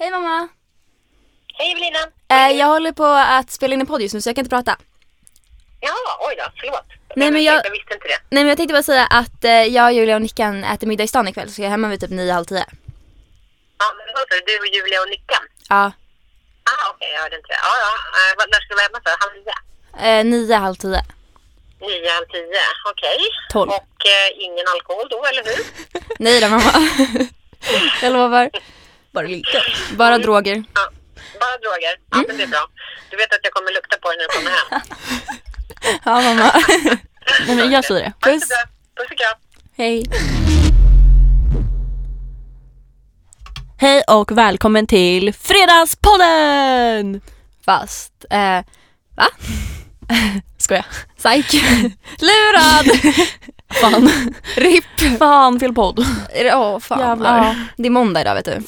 Hej mamma! Hej Evelina! Eh, jag håller på att spela in en podd just nu så jag kan inte prata. Ja, oj då, förlåt. Nej, men jag- jag visste inte det. Nej men jag tänkte bara säga att eh, jag, Julia och Nickan äter middag i stan ikväll så jag är hemma vid typ nio, halv tio. Ja, men vad sa du? Du och Julia och Nickan? Ja. Ah, okej, jag hörde inte det. Ja, ja. Eh, vad- när ska du vara hemma för? Halv nio? Eh, nio, halv tio. Nio, halv tio. Okej. Tolv. Och eh, ingen alkohol då, eller hur? Nej då mamma. jag lovar. Bara lite. Bara droger. Ja. Bara droger? Ja, men det är bra. Du vet att jag kommer lukta på dig när du kommer hem. Ja mamma. Nej men jag säger det. Puss. Puss och kram. Hej. Hej och välkommen till Fredagspodden! Fast, eh, va? Skoja. Psyk. Lurad! Fan. RIP. Fan fel podd. Det- Åh fan. Jävlar. Ja, det är måndag idag vet du.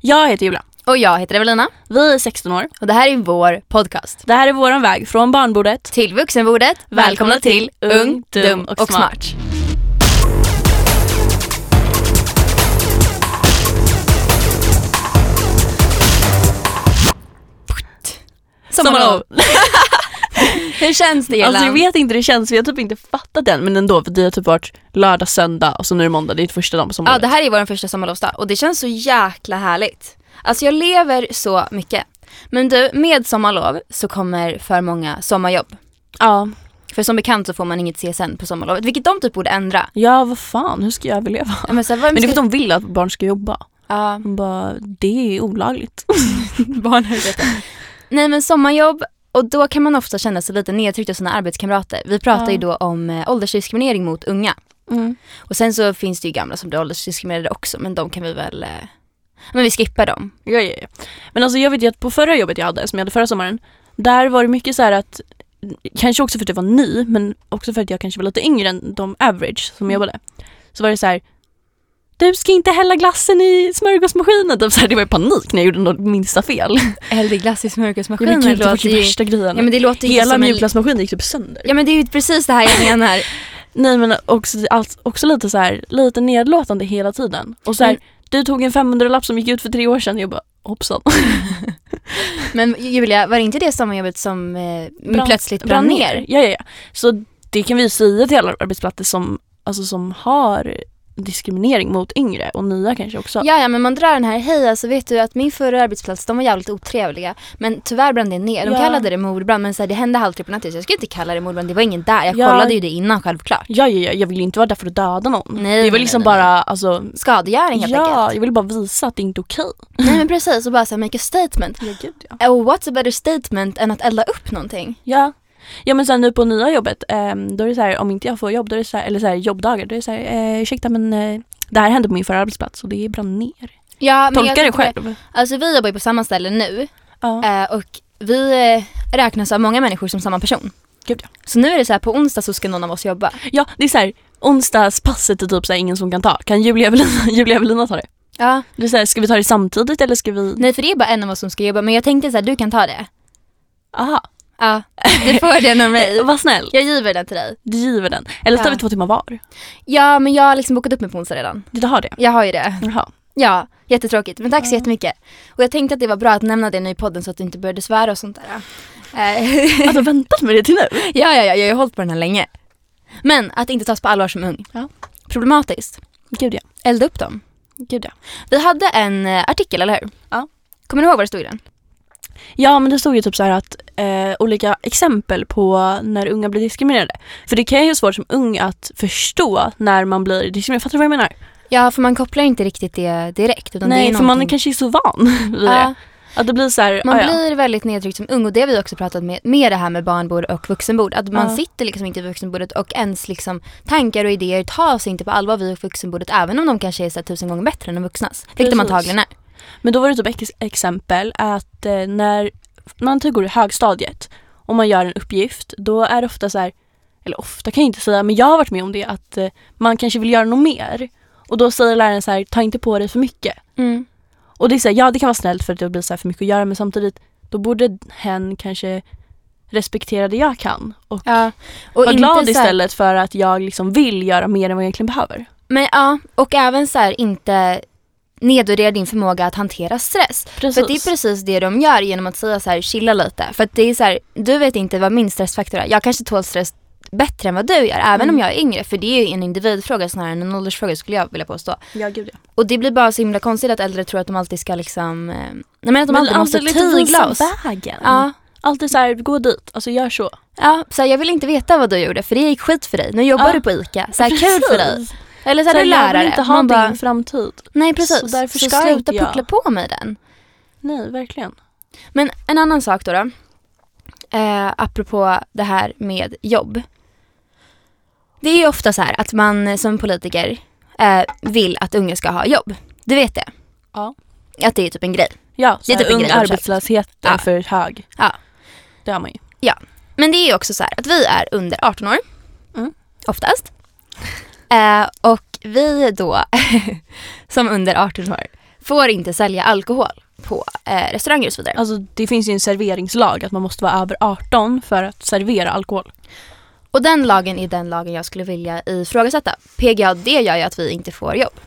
Jag heter Julia. Och jag heter Evelina. Vi är 16 år. Och det här är vår podcast. Det här är våran väg från barnbordet. Till vuxenbordet. Välkomna till Ung, Dum och, och Smart. Sommarlov. Hur känns det Ellen? Alltså jag vet inte hur det känns, vi har typ inte fattat den men ändå för det har typ varit lördag, söndag och så nu är det måndag, det är första dagen på Ja sommarlovet. det här är vår första sommarlovsdag och det känns så jäkla härligt. Alltså jag lever så mycket. Men du, med sommarlov så kommer för många sommarjobb. ja. För som bekant så får man inget CSN på sommarlovet, vilket de typ borde ändra. ja, vad fan, hur ska jag överleva? Ja, Men, så här, Men det är för att de vill att barn ska jobba. ja, De bara, det är olagligt. barnarbete. Nej men sommarjobb, och då kan man ofta känna sig lite nedtryckt av sina arbetskamrater. Vi pratar Ja. ju då om eh, åldersdiskriminering mot unga. Mm. Och sen så finns det ju gamla som blir åldersdiskriminerade också, men de kan vi väl... Eh... Men vi skippar dem. Ja, ja, ja. Men alltså jag vet ju att på förra jobbet jag hade, som jag hade förra sommaren, där var det mycket så här att, kanske också för att jag var ny, men också för att jag kanske var lite yngre än de average som jobbade. Så var det så här, du ska inte hälla glassen i smörgåsmaskinen. Typ så här, det var ju panik när jag gjorde något minsta fel. Hällde glass i Ja, smörgåsmaskinen. gud, det var ju värsta grejen. Ja men det låter Hela mjukglassmaskinen gick typ sönder. Ja men det är ju precis det här jag menar. Nej men också, också lite så här, lite nedlåtande hela tiden. Och så här, Mm. du tog en 500-lapp som gick ut för tre år sedan. Jag bara, hoppsan. Men Julia, var det inte det sommarjobbet som eh, Brann- plötsligt brann ner? Ja, ja, ja. Så det kan vi säga till alla arbetsplatser som, alltså, som har diskriminering mot yngre och nya kanske också. Ja, ja men man drar den här, hej alltså vet du att min förra arbetsplats de var jävligt otrevliga men tyvärr brann det ner. De Ja. kallade det mordbrand men så här, det hände halv tre på natten så jag skulle inte kalla det mordbrand, det var ingen där. Jag Ja. kollade ju det innan självklart. Ja, ja, ja, jag vill ju inte vara där för att döda någon. Nej, det var nej, liksom nej, bara, alltså, Skadegöring helt ja, enkelt. jag vill bara visa att det inte är okej. Nej men precis, och bara så här, make a statement. Ja, gud ja. Oh, what's a better statement än att elda upp någonting? Ja. Ja men sen nu på nya jobbet, ehm, då är det så här, om inte jag får jobb, då är det så här, eller så här, jobbdagar, då är det så här, eh, ursäkta men eh, det här hände på min förra arbetsplats och det brann ner. Ja, Tolka det själv. Alltså vi jobbar ju på samma ställe nu Ja. eh, och vi eh, räknas av många människor som samma person. Gud ja. Så nu är det så här på onsdag så ska någon av oss jobba. Ja, det är så här, onsdagspasset är typ så här, ingen som kan ta. Kan Julia Evelina, Julia Evelina ta det? Ja. Det är så här, ska vi ta det samtidigt eller ska vi? Nej för det är bara en av oss som ska jobba men jag tänkte så här, du kan ta det. Aha, Ja, du får den av mig. vad snäll. Jag giver den till dig. Du giver den. Eller så tar Ja. vi två timmar var. Ja men jag har liksom bokat upp mig på onsdag redan. Du har det? Jag har ju det. Jaha. Ja, jättetråkigt. Men tack så jättemycket. Och jag tänkte att det var bra att nämna det nu i podden så att du inte började svära och sånt där. Alltså väntat med det till nu? ja, ja, ja, jag har ju hållit på den här länge. Men att inte tas på allvar som ung. Ja. Problematiskt. Gud ja. Elda upp dem. Gud ja. Vi hade en eh, artikel, eller hur? Ja. Kommer du ihåg vad det stod i den? Ja men det stod ju typ så här att eh, olika exempel på när unga blir diskriminerade. För det kan ju vara svårt som ung att förstå när man blir diskriminerad. Fattar du vad jag menar? Ja, för man kopplar inte riktigt det direkt. Utan det Nej är för man någonting- kanske är så van vid det. Att det blir så här, man ah, ja. blir väldigt nedtryckt som ung och det har vi också pratat med, med det här med barnbord och vuxenbord. Att man Ja. sitter liksom inte vid vuxenbordet och ens liksom tankar och idéer tas inte på allvar vid vuxenbordet även om de kanske är så här, tusen gånger bättre än de vuxnas. Vilket de antagligen är. Men då var det typ ex- exempel att eh, när man typ går i högstadiet och man gör en uppgift då är det ofta så här, eller ofta kan jag inte säga men jag har varit med om det att eh, man kanske vill göra något mer och då säger läraren så här, ta inte på dig för mycket. Mm. Och det är så här, ja det kan vara snällt för att det blir så här för mycket att göra men samtidigt då borde hen kanske respektera det jag kan och Ja. Och vara glad här- istället för att jag liksom vill göra mer än vad jag egentligen behöver. Men ja, och även så här inte nedvärdera din förmåga att hantera stress. Precis. För det är precis det de gör genom att säga så här, chilla lite. För att det är så här, du vet inte vad min stressfaktor är. Jag kanske tål stress bättre än vad du gör, även Mm. om jag är yngre. För det är ju en individfråga snarare än en åldersfråga skulle jag vilja påstå. Ja, gud ja. Och det blir bara så himla konstigt att äldre tror att de alltid ska liksom, eh, nej men att de alltid måste tygla oss. vägen. Ja, Alltid så här, gå dit, alltså gör så. ja så här, jag vill inte veta vad du gjorde för det gick skit för dig. Nu jobbar Ja. du på ICA, så här, kul för dig. Eller så Så är här, jag lärare. vill inte ha Man din bara, framtid. nej precis, så så, därför ska sluta jag. puckla på mig den. Nej, verkligen. Men en annan sak då. då eh, apropå det här med jobb. Det är ju ofta så här att man som politiker eh, vill att unga ska ha jobb. Du vet det? Ja. Att det är typ en grej. Ja, så Det är typ en ung grej, ursäkta. arbetslöshet är Ja. för hög. Ja. Det har man ju. Men det är ju också så här att vi är under 18 år. Mm. Oftast. Eh, och vi då, som under 18 år, får inte sälja alkohol på eh, restauranger och så vidare. Alltså det finns ju en serveringslag att man måste vara över 18 för att servera alkohol. Och den lagen är den lagen jag skulle vilja ifrågasätta. PGA, det gör ju att vi inte får jobb.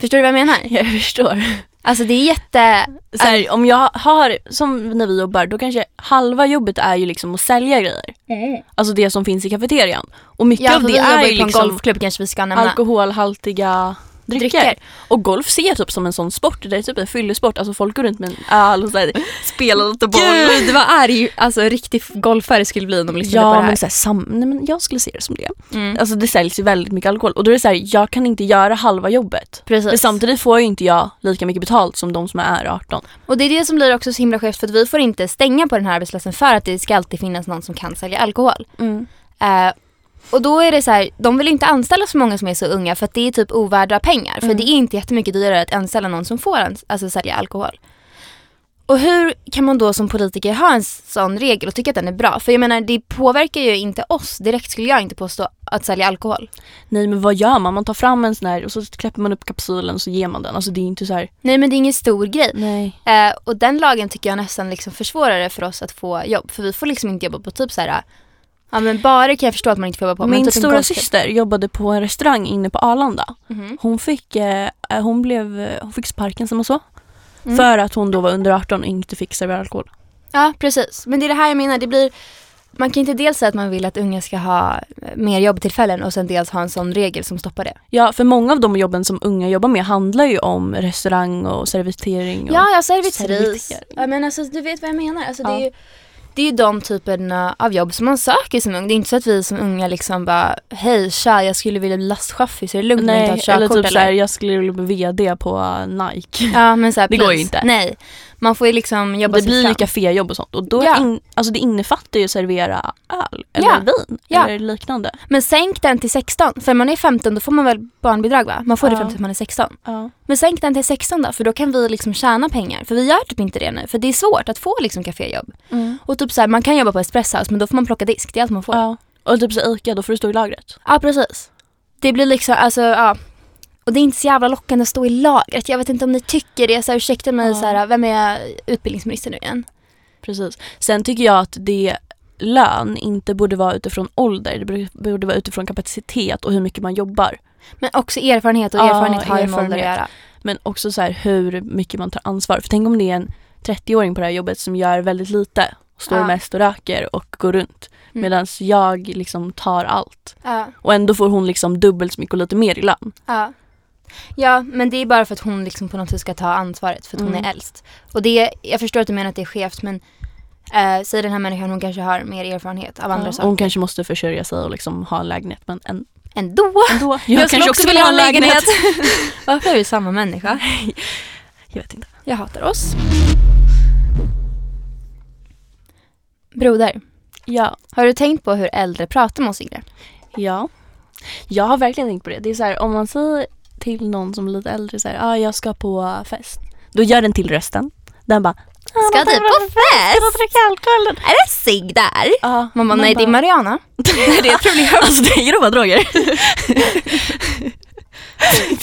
Förstår du vad jag menar? Jag förstår. Alltså det är jätte... Så här, om jag har, som när vi jobbar, då kanske halva jobbet är ju liksom att sälja grejer. Alltså det som finns i kafeterian. Och mycket Ja, av det är ju liksom golfklubb kanske vi ska nämna. alkoholhaltiga drycker. Drycker. Och golf ser typ som en sån sport, det är typ en fyllesport. Alltså folk går runt med en öl och spelar lite boll. Gud vad arg alltså riktig golfare skulle bli om de lyssnade på Ja det här. men, sam- nej, men jag skulle se det som det. Mm. Alltså det säljs ju väldigt mycket alkohol och då är det så här, jag kan inte göra halva jobbet. Precis. Men samtidigt får ju inte jag lika mycket betalt som de som är 18. Och det är det som blir också så himla skevt för att vi får inte stänga på den här arbetsplatsen för att det ska alltid finnas någon som kan sälja alkohol. Eh, och då är det så här, de vill inte anställa så många som är så unga för att det är typ ovärda pengar. För Mm. det är inte jättemycket dyrare att anställa någon som får alltså, sälja alkohol. Och hur kan man då som politiker ha en sån regel och tycka att den är bra? För jag menar det påverkar ju inte oss direkt skulle jag inte påstå att sälja alkohol. Nej men vad gör man? Man tar fram en sån här och så kläpper man upp kapsylen och så ger man den. Alltså det är inte så här. Nej men det är ingen stor grej. Nej. Eh, och den lagen tycker jag nästan liksom försvårar det för oss att få jobb. För vi får liksom inte jobba på typ så här. Ja men bara kan jag förstå att man inte får jobba på. Min typ stora golfklubb. syster jobbade på en restaurang inne på Arlanda. Mhm. Hon fick, eh, hon blev, eh, hon fick sparken som man så. Mm. För att hon då var under 18 och inte fick servera alkohol. Ja precis. Men det är det här jag menar. Det blir, man kan inte dels säga att man vill att unga ska ha eh, mer jobbtillfällen och sen dels ha en sån regel som stoppar det. Ja, för många av de jobben som unga jobbar med handlar ju om restaurang och servitering. Och, Ja, ja servitris. servitering. Ja, men alltså, du vet vad jag menar. Alltså, det, Ja. är ju, det är ju de typerna av jobb som man söker som ung. Det är inte så att vi som unga liksom bara, hej tja jag skulle vilja bli lastchaufför så är det lugnt om jag inte har Nej, ett eller körkort typ såhär, jag skulle vilja bli VD på Nike. Ja men så här, Det går ju inte. Nej, man får ju liksom jobba Det sig blir fram. ju kaféjobb och sånt och då Ja. in, alltså det innefattar ju att servera öl eller Ja. vin Ja. eller liknande. Men sänk den till 16. För man är 15 då får man väl barnbidrag va? Man får det Ja. fram till att man är 16. Ja. Men sänk den till 16 då för då kan vi liksom tjäna pengar. För vi gör typ inte det nu. För det är svårt att få liksom kaféjobb. Och typ så här, man kan jobba på Espresso House men då får man plocka disk. Det är allt man får. Ja, ja. Och typ så ICA, då får du stå i lagret. precis. Det blir liksom, alltså ja. Och det är inte så jävla lockande att stå i lagret. Jag vet inte om ni tycker det. Så här, ursäkta mig, Ja. så här, vem är utbildningsminister nu igen? Precis. Sen tycker jag att det lön inte borde vara utifrån ålder. Det borde- vara utifrån kapacitet och hur mycket man jobbar. Men också erfarenhet och Ja, erfarenhet har ju med ålder att göra. Men också så här hur mycket man tar ansvar. För tänk om det är en 30-åring på det här jobbet som gör väldigt lite. Står Ja. mest och röker och går runt. Mm. Medan jag liksom tar allt. Ja. Och ändå får hon liksom dubbelt så mycket och lite mer i lön. Ja. Ja, men det är bara för att hon liksom på något sätt ska ta ansvaret för att hon Mm. är äldst. Och det, jag förstår att du menar att det är skevt men äh, säg den här människan hon kanske har mer erfarenhet av andra Ja, saker. hon kanske måste försörja sig och liksom ha en lägenhet men en, Ändå! ändå. Jag, skulle också vilja ha en lägenhet. Varför är vi samma människa? Jag vet inte. Jag hatar oss. Broder, Ja. har du tänkt på hur äldre pratar med oss yngre? Ja. Jag har verkligen tänkt på det. Det är så här, om man säger till någon som är lite äldre så här, ah, jag ska på fest. Då gör den till rösten. Den bara, Ska du på fest? dricka alkohol? Är det cigg där? Ja. Man bara, nej det är Mariana. det är ett problem. alltså det är grova droger.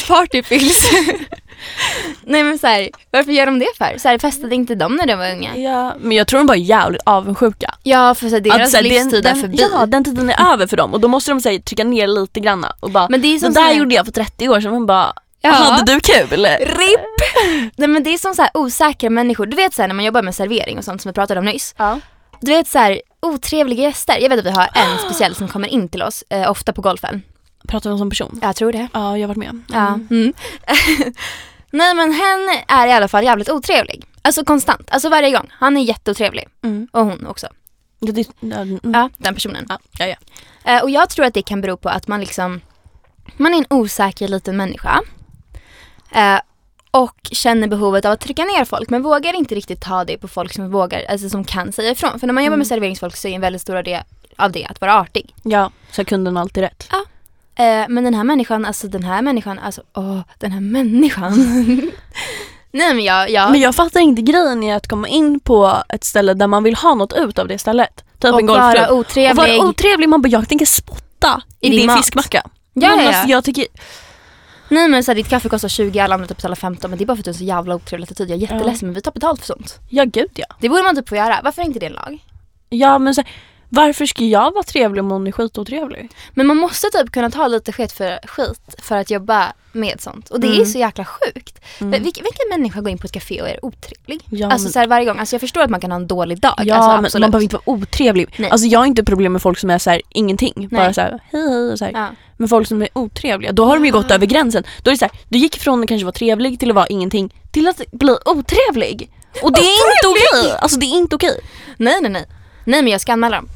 Partypills. Nej men så här, varför gör de det för? Så här, festade inte de när de var unga? Ja, men jag tror de bara är jävligt avundsjuka. Ja för så här, deras Att så här, livstid den, är förbi. Ja, den tiden är över för dem och då måste de säga, trycka ner lite granna och bara Men det är det som där här- gjorde jag för 30 år sedan. Man bara, Ja. hade du kul? RIP! Nej men det är som så här osäkra människor. Du vet så här, när man jobbar med servering och sånt som vi pratade om nyss. Ja. Du vet så här otrevliga gäster. Jag vet att vi har en speciell som kommer in till oss eh, ofta på golfen. Pratar vi om som person? Jag tror det. Ja, jag har varit med. Ja. Mm. Nej men hen är i alla fall jävligt otrevlig. Alltså konstant, alltså varje gång. Han är jätteotrevlig. Mm. Och hon också. Ja, det, ja, mm. Ja, den personen. ja, ja, ja. Eh, och jag tror att det kan bero på att man liksom, man är en osäker liten människa. Eh, och känner behovet av att trycka ner folk men vågar inte riktigt ta det på folk som vågar, alltså som kan säga ifrån. För när man jobbar med serveringsfolk så är en väldigt stor del av det att vara artig. ja, så kunden har alltid rätt. Eh, men den här människan, alltså den här människan, alltså åh, den här människan. Nej men jag, jag Men jag fattar inte grejen i att komma in på ett ställe där man vill ha något ut av det stället. Typ och en vara golfklubb. Och otrevlig. vara otrevlig, man bara jag tänker spotta i, din mat. fiskmacka. Ja, men ja, ja. Alltså, jag tycker, Nej men så här, ditt kaffe kostar 20, alla andra typ betalar 15 men det är bara för att du har så jävla otrevlig attityd. Jag är jätteledsen men vi tar betalt för sånt. ja gud ja. Det borde man typ få göra. Varför är inte det en lag? Ja men så, här, varför ska jag vara trevlig om någon är skitotrevlig? Men man måste typ kunna ta lite skit för, skit för att jobba med sånt. Och det är Mm. så jäkla sjukt. Mm. Vilken, vilken människa går in på ett café och är otrevlig? Ja, alltså men- så här, varje gång. Alltså jag förstår att man kan ha en dålig dag. Ja alltså, men man behöver inte vara otrevlig. Nej. Alltså jag har inte problem med folk som är så här, ingenting. Bara så här, hej hej och så här. Ja. Men folk som är otrevliga, då har de ju gått över gränsen. Då är det så du gick från att kanske vara trevlig till att vara ingenting till att bli otrevlig. Och det är inte okej. Alltså det är inte okej. Nej nej nej. Nej men jag ska anmäla dem.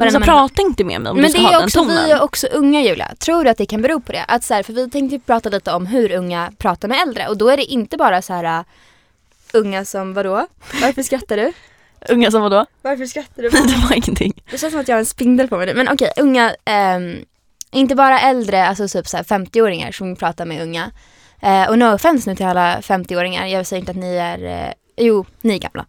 Men så Varenda människa. prata inte med mig om Men du det ska ha är den också, tonen. vi är också unga Julia. Tror du att det kan bero på det? Att så här, för vi tänkte prata lite om hur unga pratar med äldre och då är det inte bara så här uh, unga som vadå? Varför skrattar du? Unga som vadå? Varför skrattar du? det var ingenting. Det känns som att jag har en spindel på mig nu. Men okej, unga, ehm, inte bara äldre, alltså typ så här 50-åringar som pratar med unga. Eh, och no offense nu till alla 50-åringar, jag säger inte att ni är, eh, jo, ni är gamla.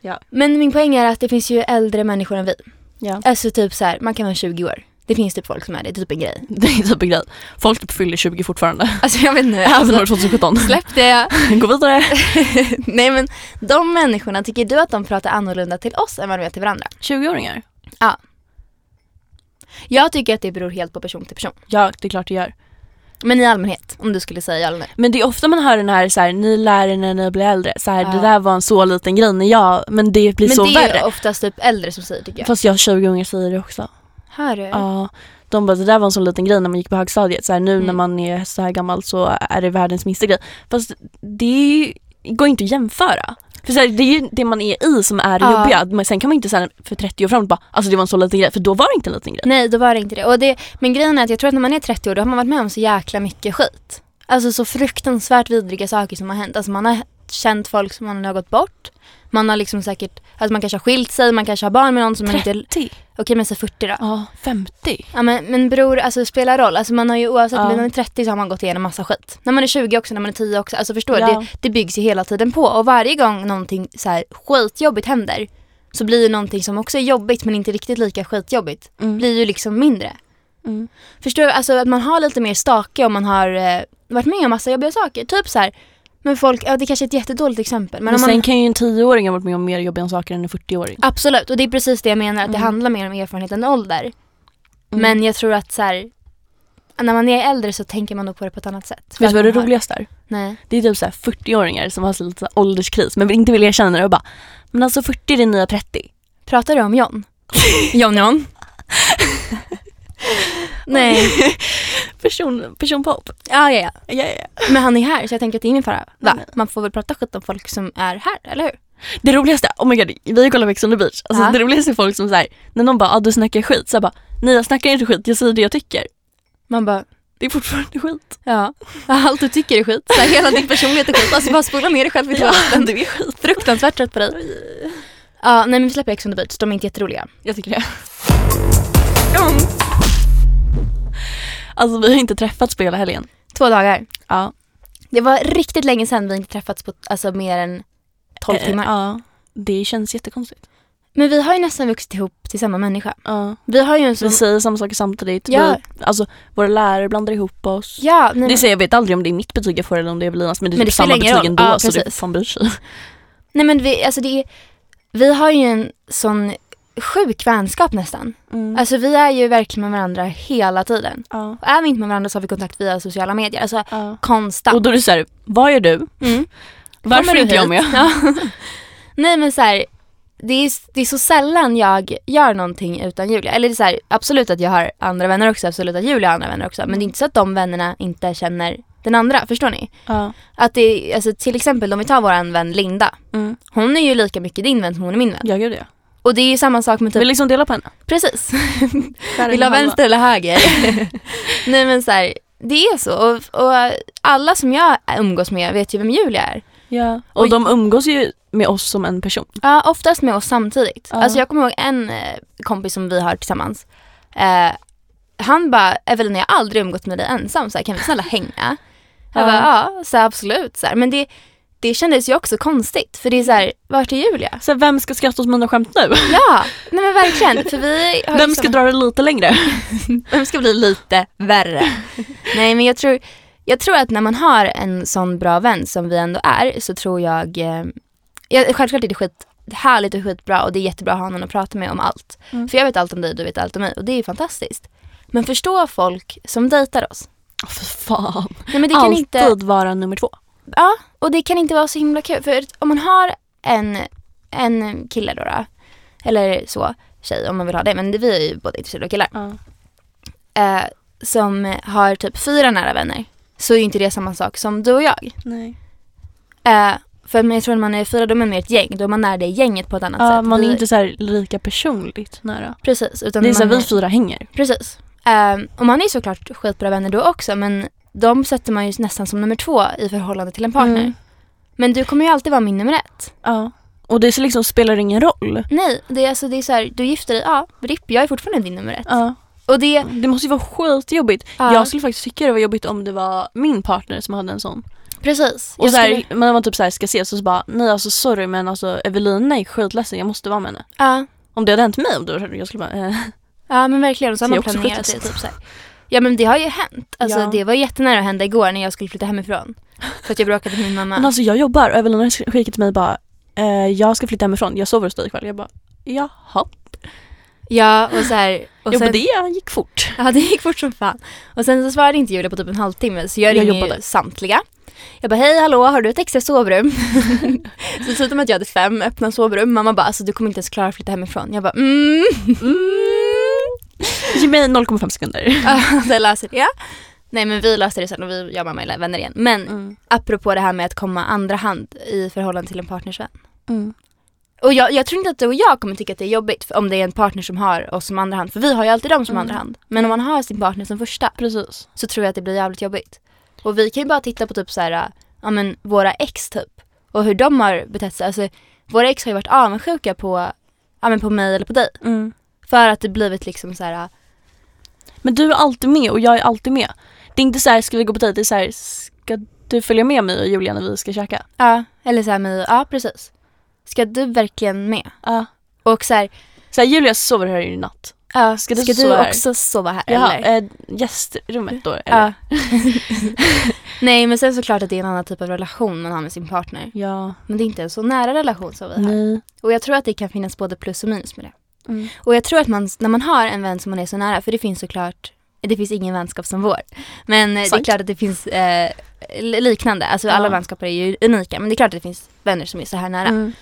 Ja. Men min poäng är att det finns ju äldre människor än vi. Ja. Alltså typ så här, man kan vara 20 år. Det finns typ folk som är det, det är typ en grej. Det är typ en grej. Folk typ fyller 20 fortfarande. Alltså jag vet inte. Även Alltså, år 2017. släpp det. Gå vidare. Nej men de människorna, tycker du att de pratar annorlunda till oss än vad de gör till varandra? 20-åringar? Jag tycker att det beror helt på person till person. Ja, det är klart det gör. Men i allmänhet, om du skulle säga ja eller nej. Men det är ofta man hör den här, så här ni lär er när ni blir äldre. Så här, Ja. Det där var en så liten grej när jag, men det blir Men så det är värre. oftast typ äldre som säger tycker jag. Fast jag har 20 ungar säger det också. Hör du? Ja. De bara, det där var en så liten grej när man gick på högstadiet. Så här, nu Mm. när man är så här gammal så är det världens minsta grej. Fast det går inte att jämföra. För så här, det är ju det man är i som är det Ja. jobbiga. Men sen kan man inte säga för 30 år framåt bara, alltså det var en så liten grej. För då var det inte en liten grej. Nej, då var det inte det. Och det. Men grejen är att jag tror att när man är 30 år då har man varit med om så jäkla mycket skit. Alltså så fruktansvärt vidriga saker som har hänt. Alltså man har känt folk som man har gått bort. Man har liksom säkert, alltså man kanske har skilt sig, man kanske har barn med någon som man inte... 30? Okej men säg 40 då. Ja, 50. Ja men, men bror, alltså det spelar roll. Alltså man har ju oavsett, Ja. när man är 30 så har man gått igenom massa skit. När man är 20 också, när man är 10 också. Alltså förstår du? Ja. Det, det byggs ju hela tiden på. Och varje gång någonting så här skitjobbigt händer så blir ju någonting som också är jobbigt men inte riktigt lika skitjobbigt, Mm. blir ju liksom mindre. Mm. Förstår du? Alltså att man har lite mer stake om man har eh, varit med om massa jobbiga saker. Typ så här, men folk, ja det kanske är ett jättedåligt exempel. Men, Men man, sen kan ju en 10-åring ha varit med om mer jobbiga saker än en 40-åring. Absolut, och det är precis det jag menar, att det Mm. handlar mer om erfarenhet än ålder. Mm. Men jag tror att så här, när man är äldre så tänker man nog på det på ett annat sätt. Vet du vad det roligaste är? Nej. Det är typ så här 40-åringar som har så lite så ålderskris men inte vill erkänna det och bara Men alltså 40 är det nya 30. Pratar du om John? John John? Nej. Person, personpop. Ja, ja, ja. Ja, ja. Men han är här så jag tänker att det är ingen fara. Va? Man får väl prata skit om folk som är här, eller hur? Det roligaste, oh my god, vi har kollat Ex on the beach. Alltså Ja. det roligaste är folk som säger när någon bara ah, du snackar skit, så jag bara nej jag snackar inte skit, jag säger det jag tycker. Man bara, Det är fortfarande skit. ja. Allt du tycker är skit. Så här, hela din personlighet är skit. Alltså bara spola ner dig själv i toaletten. det är skit. Fruktansvärt trött på dig. Ja, nej men vi släpper Ex on the beach. De är inte jätteroliga. Jag tycker det. Alltså vi har inte träffats på hela helgen. Två dagar. Ja. Det var riktigt länge sedan vi inte träffats på alltså, mer än 12 Eh, timmar. Ja. Det känns jättekonstigt. Men vi har ju nästan vuxit ihop till samma människa. Ja. Vi har ju en sån... Vi säger samma saker samtidigt. Ja. Vi, alltså, våra lärare blandar ihop oss. Ja, nej, Det säger jag vet aldrig om det är mitt betyg jag får eller om det är Evelinas men det är Men typ det samma betyg ändå Ja, så det fan bryr sig. nej men vi, alltså det är, vi har ju en sån sjuk vänskap nästan. Mm. Alltså vi är ju verkligen med varandra hela tiden. ja. Och är vi inte med varandra så har vi kontakt via sociala medier. Alltså Ja. konstant. Och då är det såhär, vad gör du? Mm. Varför du inte jag med? Ja. Nej men så här, det är, det är så sällan jag gör någonting utan Julia. Eller det är så här, absolut att jag har andra vänner också, absolut att Julia har andra vänner också. Men det är inte så att de vännerna inte känner den andra, förstår ni? Ja. Att det är, alltså till exempel om vi tar vår vän Linda. Mm. Hon är ju lika mycket din vän som hon är min vän. Jag gör det. Och det är ju samma sak med typ, Vill liksom dela på henne. precis. Vill ha vänster eller höger? Nej men så här, det är så. Och, och alla som jag umgås med vet ju vem Julia är. Ja. Och Oj. de umgås ju med oss som en person. Ja, oftast med oss samtidigt. Ja. Alltså jag kommer ihåg en eh, kompis som vi har tillsammans. Eh, han bara, Evelina jag har aldrig umgått med dig ensam, så här, kan vi snälla hänga? Jag Ja. bara, ja, så här, absolut. Så här. Men det, det kändes ju också konstigt, för det är så här, vart är Julia? Så vem ska skratta åt mina skämt nu? Ja, nej men verkligen. För vi har Vem liksom- ska dra det lite längre? Vem ska bli lite värre? Nej men jag tror, jag tror att när man har en sån bra vän som vi ändå är så tror jag, eh, självklart är det skit härligt och skitbra och det är jättebra att ha någon att prata med om allt. Mm. För jag vet allt om dig, du vet allt om mig och det är fantastiskt. Men förstå folk som dejtar oss. Oh, för fan. Nej, men det kan Alltid inte, vara nummer två. Ja, och det kan inte vara så himla kul. För om man har en, en kille då, då eller så, tjej om man vill ha det, men det, vi är ju båda intresserade av killar. Ja. eh, som har typ fyra nära vänner så är ju inte det samma sak som du och jag. Nej. Eh, för jag tror att man är fyra, då är man mer ett gäng. Då är man nära det gänget på ett annat Ja, sätt. man är Vi- inte så här lika personligt nära. Precis. Utan Det är så här, vi fyra hänger. Precis. Eh, och man är såklart skitbra vänner då också men de sätter man ju nästan som nummer två i förhållande till en partner. Mm. Men du kommer ju alltid vara min nummer ett. Ja. Och det så liksom spelar ingen roll. Nej, det är, alltså, det är så här, du gifter dig, ja, ripp, jag är fortfarande din nummer ett. Ja. Och det, Det måste ju vara skitjobbigt. ja, Jag skulle faktiskt tycka det var jobbigt om det var min partner som hade en sån. precis. Och så här, skulle- man typ så här ska ses och så bara, nej alltså sorry men alltså Evelina är skitledsen, jag måste vara med henne. ja. Om det hade hänt mig, då jag skulle bara, eh. Ja men verkligen, och så har man planerat det. Typ så här. Ja men det har ju hänt. Alltså Ja. det var jättenära att hända igår när jag skulle flytta hemifrån. För att jag bråkade med min mamma. Men alltså jag jobbar och Evelina skickade till mig bara, eh, jag ska flytta hemifrån, jag sover hos dig ikväll. Jag bara, jaha. Ja och så här, och Jo sen, det gick fort. Ja det gick fort som fan. Och sen så svarade inte Julia på typ en halvtimme så jag Jag ringde ju samtliga. Jag bara hej hallå har du ett extra sovrum? så slutade med att jag hade fem öppna sovrum. Mamma bara alltså du kommer inte ens klara att flytta hemifrån. Jag bara mm. Ge mig 0,5 sekunder. Det löser det. Nej men vi löste det sen och vi, mamma är vänner igen. Men Mm. apropå det här med att komma andra hand i förhållande till en partners vän. Mm. Och jag, jag tror inte att du och jag kommer tycka att det är jobbigt om det är en partner som har oss som andra hand. För vi har ju alltid dem som Mm. andra hand. Men om man har sin partner som första Precis. så tror jag att det blir jävligt jobbigt. Och vi kan ju bara titta på typ så här, ja men våra ex typ. Och hur de har betett sig. Alltså våra ex har ju varit avundsjuka på, ja men på mig eller på dig. Mm. För att det blivit liksom så här, Men du är alltid med och jag är alltid med. Det är inte så här, ska vi gå på dejt? Det är så här, ska du följa med mig och Julia när vi ska käka? ja eller så här med, ja precis. Ska du verkligen med? Ja. Och så här, Så här, Julia sover här i natt. ja, Ska ska du du, sova också sova här Jaha, eller? eh, gästrummet då eller? Ja. Nej men sen såklart att det är en annan typ av relation man har med sin partner. Ja. Men det är inte en så nära relation som vi har. Nej. Och jag tror att det kan finnas både plus och minus med det. Mm. Och jag tror att man, när man har en vän som man är så nära, för det finns såklart, det finns ingen vänskap som vår. Men eh, det är klart att det finns eh, li- liknande, alltså Ja. alla vänskaper är ju unika. Men det är klart att det finns vänner som är så här nära. Mm.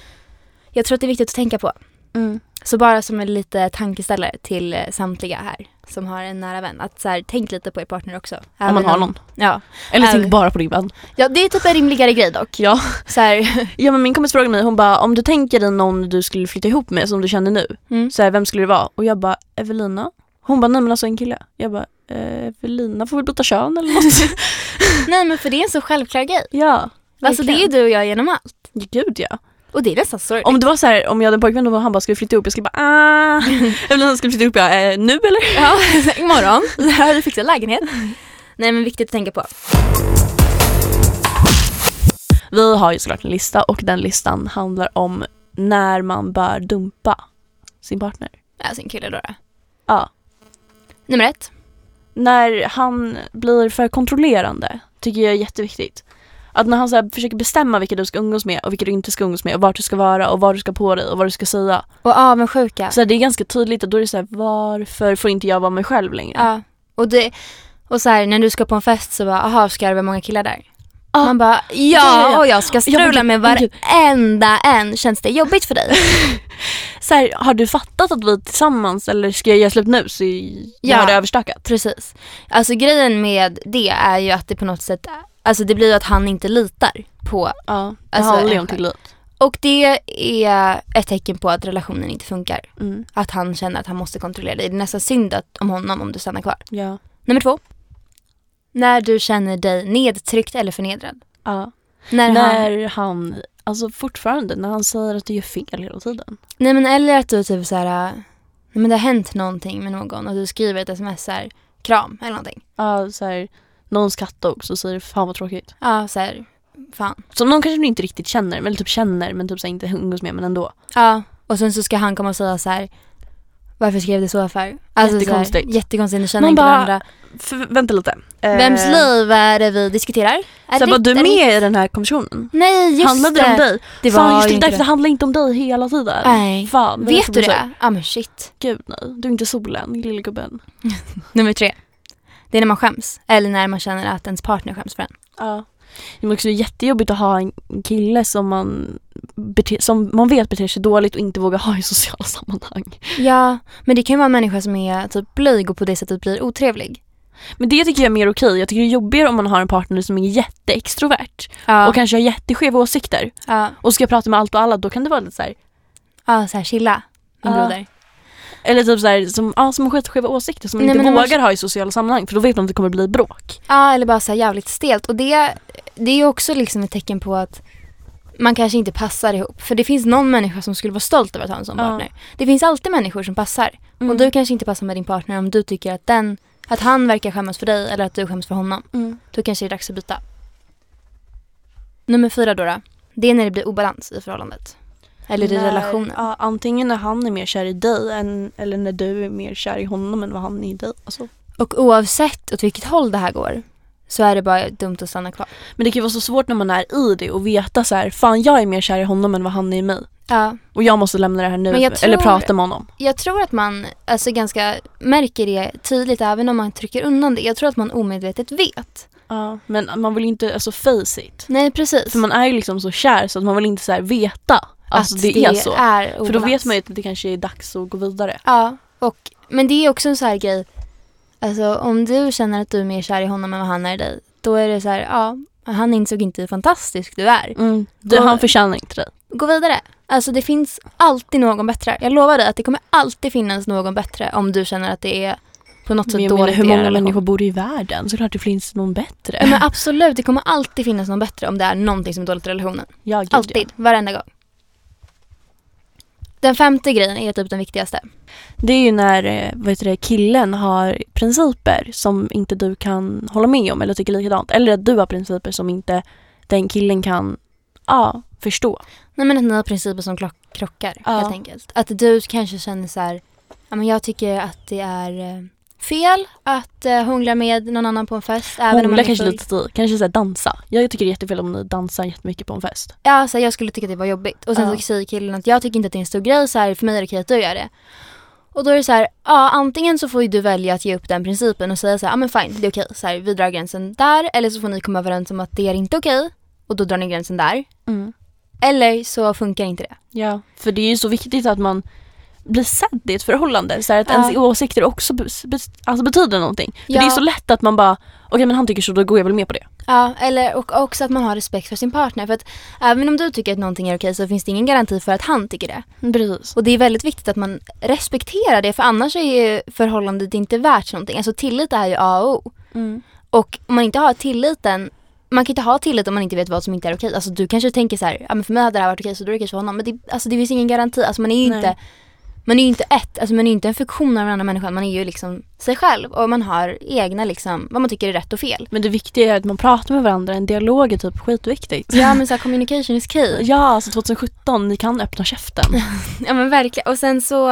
Jag tror att det är viktigt att tänka på. Mm. Så bara som en lite tankeställare till eh, samtliga här som har en nära vän. Att så här, tänk lite på er partner också. Om man Även har någon. Ja. Eller Även- tänk bara på din vän. ja, det är typ en rimligare grej dock. Ja. Så här, ja men min kompis frågade mig, hon bara om du tänker dig någon du skulle flytta ihop med som du känner nu, mm. så här, vem skulle det vara? Och jag bara Evelina. Hon bara nej men alltså en kille. Jag bara eh, Evelina får väl byta kön eller något. Nej men för det är en så självklar grej. ja. Alltså det är du och jag genom allt. Gud ja. Och det är nästan sorgligt. Om det var så här, om jag hade en pojkvän och han bara skulle flytta ihop, jag skulle bara ah. Evelina skulle flytta ihop, ja, eh, nu eller? Ja, imorgon. Här har du fixat lägenhet. Nej men viktigt att tänka på. Vi har ju såklart en lista och den listan handlar om när man bör dumpa sin partner. Ja, sin kille då. då. Ja. Nummer ett. När han blir för kontrollerande tycker jag är jätteviktigt. Att när han så här försöker bestämma vilka du ska umgås med och vilka du inte ska umgås med och vart du ska vara och vad du ska på dig och vad du ska säga. Och avundsjuka. Så det är ganska tydligt att då är det så här, varför får inte jag vara mig själv längre? Ja. Och, det, och så här, när du ska på en fest så bara, aha ska det vara många killar där? Ja. Man bara, Ja, och jag ska strula med varenda en. Känns det jobbigt för dig? Så här, har du fattat att vi är tillsammans eller ska jag göra slut nu så jag Ja. har det överstökat? Precis. Alltså grejen med det är ju att det på något sätt, alltså det blir ju att han inte litar på Ja, det Alltså, handlar ju om tillit. och det är ett tecken på att relationen inte funkar. Mm. Att han känner att han måste kontrollera dig. Det är nästan synd att, om honom om du stannar kvar. Ja. Nummer två. När du känner dig nedtryckt eller förnedrad. ja. När, han, När han, alltså fortfarande, när han säger att du gör fel hela tiden. nej men eller att du typ såhär, nej men det har hänt någonting med någon och du skriver ett sms såhär, kram eller någonting. Ja, så här, någons katt dog så säger du fan vad tråkigt. Ja såhär, fan. Som någon kanske inte riktigt känner, eller typ känner men typ så här, inte umgås med men ändå. Ja, och sen så ska han komma och säga så här. Varför skrev du så för? Alltså Jättekonstigt. Så här, jättekonstigt, ni känner inte varandra. Vänta lite. Eh, Vems liv är det vi diskuterar? Är Så här, var du med i den här konversationen? Nej just Handlade det. det om dig? Det Fan var just ju det, därför det handlar inte om dig hela tiden. Nej. Fan, Vet du det? Ja men shit. Gud nej, du är inte solen, lille gubben. Nummer tre. Det är när man skäms. Eller när man känner att ens partner skäms för en. Ja. Det är också jättejobbigt att ha en kille som man, bete, som man vet beter sig dåligt och inte vågar ha i sociala sammanhang. Ja, men det kan ju vara en människa som är typ blyg och på det sättet blir otrevlig. Men det tycker jag är mer okej. Jag tycker det är jobbigare om man har en partner som är jätteextrovert Ja. och kanske har jätteskeva åsikter ja. och ska prata med allt och alla. Då kan det vara lite så här, ja, så här chilla. Min broder. Eller typ så här, som, ja, som har skitskeva åsikter som man Nej, inte vågar ha i sociala sammanhang för då vet man att det kommer bli bråk. Ja, eller bara så här jävligt stelt. Och det, det är ju också liksom ett tecken på att man kanske inte passar ihop. För det finns någon människa som skulle vara stolt över att ha en sån Ja. partner. Det finns alltid människor som passar. Mm. Och du kanske inte passar med din partner om du tycker att den att han verkar skämmas för dig eller att du skäms för honom. Mm. Då kanske det är dags att byta. Nummer fyra då, då. Det är när det blir obalans i förhållandet. Eller i När- relationen. Ja, antingen när han är mer kär i dig än, eller när du är mer kär i honom än vad han är i dig. Alltså. Och oavsett åt vilket håll det här går så är det bara dumt att stanna kvar. Men det kan ju vara så svårt när man är i det och veta så här, fan jag är mer kär i honom än vad han är i mig. Ja, Och jag måste lämna det här nu jag eller tror- prata med honom. jag tror att man alltså ganska märker det tydligt även om man trycker undan det. Jag tror att man omedvetet vet. Ja, men man vill ju inte alltså face it. Nej precis. För man är ju liksom så kär så att man vill inte så veta alltså att det, är så. Är För då vet man ju att det kanske är dags att gå vidare. Ja, och, men det är också en sån här grej. Alltså om du känner att du är mer kär i honom än vad han är i dig. Då är det så här, ja, han insåg inte hur fantastisk du är. Mm. Det, Gå- han förtjänar inte dig. Gå vidare. Alltså det finns alltid någon bättre. Jag lovar dig att det kommer alltid finnas någon bättre om du känner att det är på något Men sätt jag menar, hur många människor bor i världen? Såklart det finns någon bättre. Ja, men absolut, det kommer alltid finnas någon bättre om det är någonting som är dåligt i relationen. Ja, gud, Alltid, varenda gång. Den femte grejen är typ den viktigaste. Det är ju när eh, vad heter det, killen har principer som inte du kan hålla med om eller tycker likadant. Eller att du har principer som inte den killen kan ja, förstå. Nej men att ni har principer som krockar Ja. helt enkelt. Att du kanske känner så här, ja men jag tycker att det är eh, fel att uh, hångla med någon annan på en fest. Även om man Hångla är kanske full. lite tid. Kanske så här dansa. Jag tycker det är jättefel om ni dansar jättemycket på en fest. Ja, så här, jag skulle tycka att det var jobbigt. Och sen Ja. så säger killen att jag tycker inte att det är en stor grej, så här, för mig är det okej att du gör det. Och då är det så här, ja antingen så får ju du välja att ge upp den principen och säga så här, ja men fine, det är okej, så här, vi drar gränsen där. Eller så får ni komma överens om att det är inte okej och då drar ni gränsen där. Eller så funkar inte det. Ja, för det är ju så viktigt att man blir sedd i ett förhållande. Så att Ja. ens åsikter också alltså betyder någonting. För Ja. det är så lätt att man bara, okej men han tycker så, då går jag väl med på det. Ja, eller och också att man har respekt för sin partner. För att även om du tycker att någonting är okej så finns det ingen garanti för att han tycker det. Precis. Och det är väldigt viktigt att man respekterar det för annars är ju förhållandet inte värt någonting. Alltså tillit är ju A och O. Mm. Och om man inte har tilliten, man kan inte ha tillit om man inte vet vad som inte är okej. Alltså du kanske tänker så här, ja men för mig hade det här varit okej så då är det okej för honom. Men det, alltså, det finns ingen garanti, alltså man är ju Nej. inte man är ju inte ett, alltså man är inte en funktion av en annan människa, man är ju liksom sig själv och man har egna liksom, vad man tycker är rätt och fel. Men det viktiga är att man pratar med varandra, en dialog är typ skitviktigt. Ja men såhär communication is key. Ja, alltså 2017, ni kan öppna käften. Ja men verkligen. Och sen så,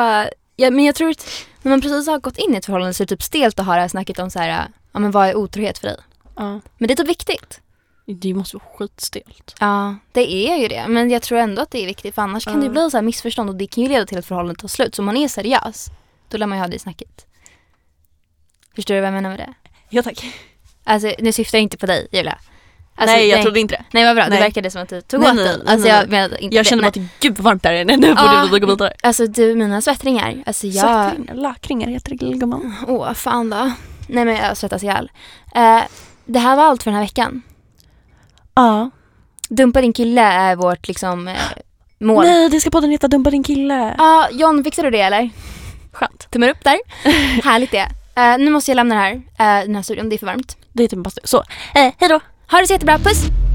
ja, men jag tror att när man precis har gått in i ett förhållande så är det typ stelt att ha det här snacket om så här, ja men vad är otrohet för dig? Ja. Men det är typ viktigt. Det måste vara skitstelt. Ja, det är ju det. Men jag tror ändå att det är viktigt för annars kan det bli så här missförstånd och det kan ju leda till att förhållandet tar slut. Så om man är seriös, då lär man ju ha det snacket. Förstår du vad jag menar med det? Ja tack. Alltså nu syftar jag inte på dig Julia. Alltså, nej, jag trodde inte det. Nej vad bra, det Nej. verkade som att du tog Nej, åt nej, dig. nej, Alltså nej. jag menade inte Jag det. kände bara Nej. att gud vad varmt där inne, nu borde vi gå vidare. Alltså du, mina svettringar. Alltså jag... Svettringar, lakringar heter det gumman. Åh, fan då. Nej men jag svettas ihjäl. Eh, det här var allt för den här veckan. Ja. Dumpa din kille är vårt liksom eh, mål. Nej, det ska podden heta Dumpa din kille. Ja, John, fixar du det eller? Skönt. Tummen upp där. Härligt det. Eh, nu måste jag lämna det här, uh, den här studion, det är för varmt. Det är typ bara så. Eh, hej då. Ha det så jättebra, puss!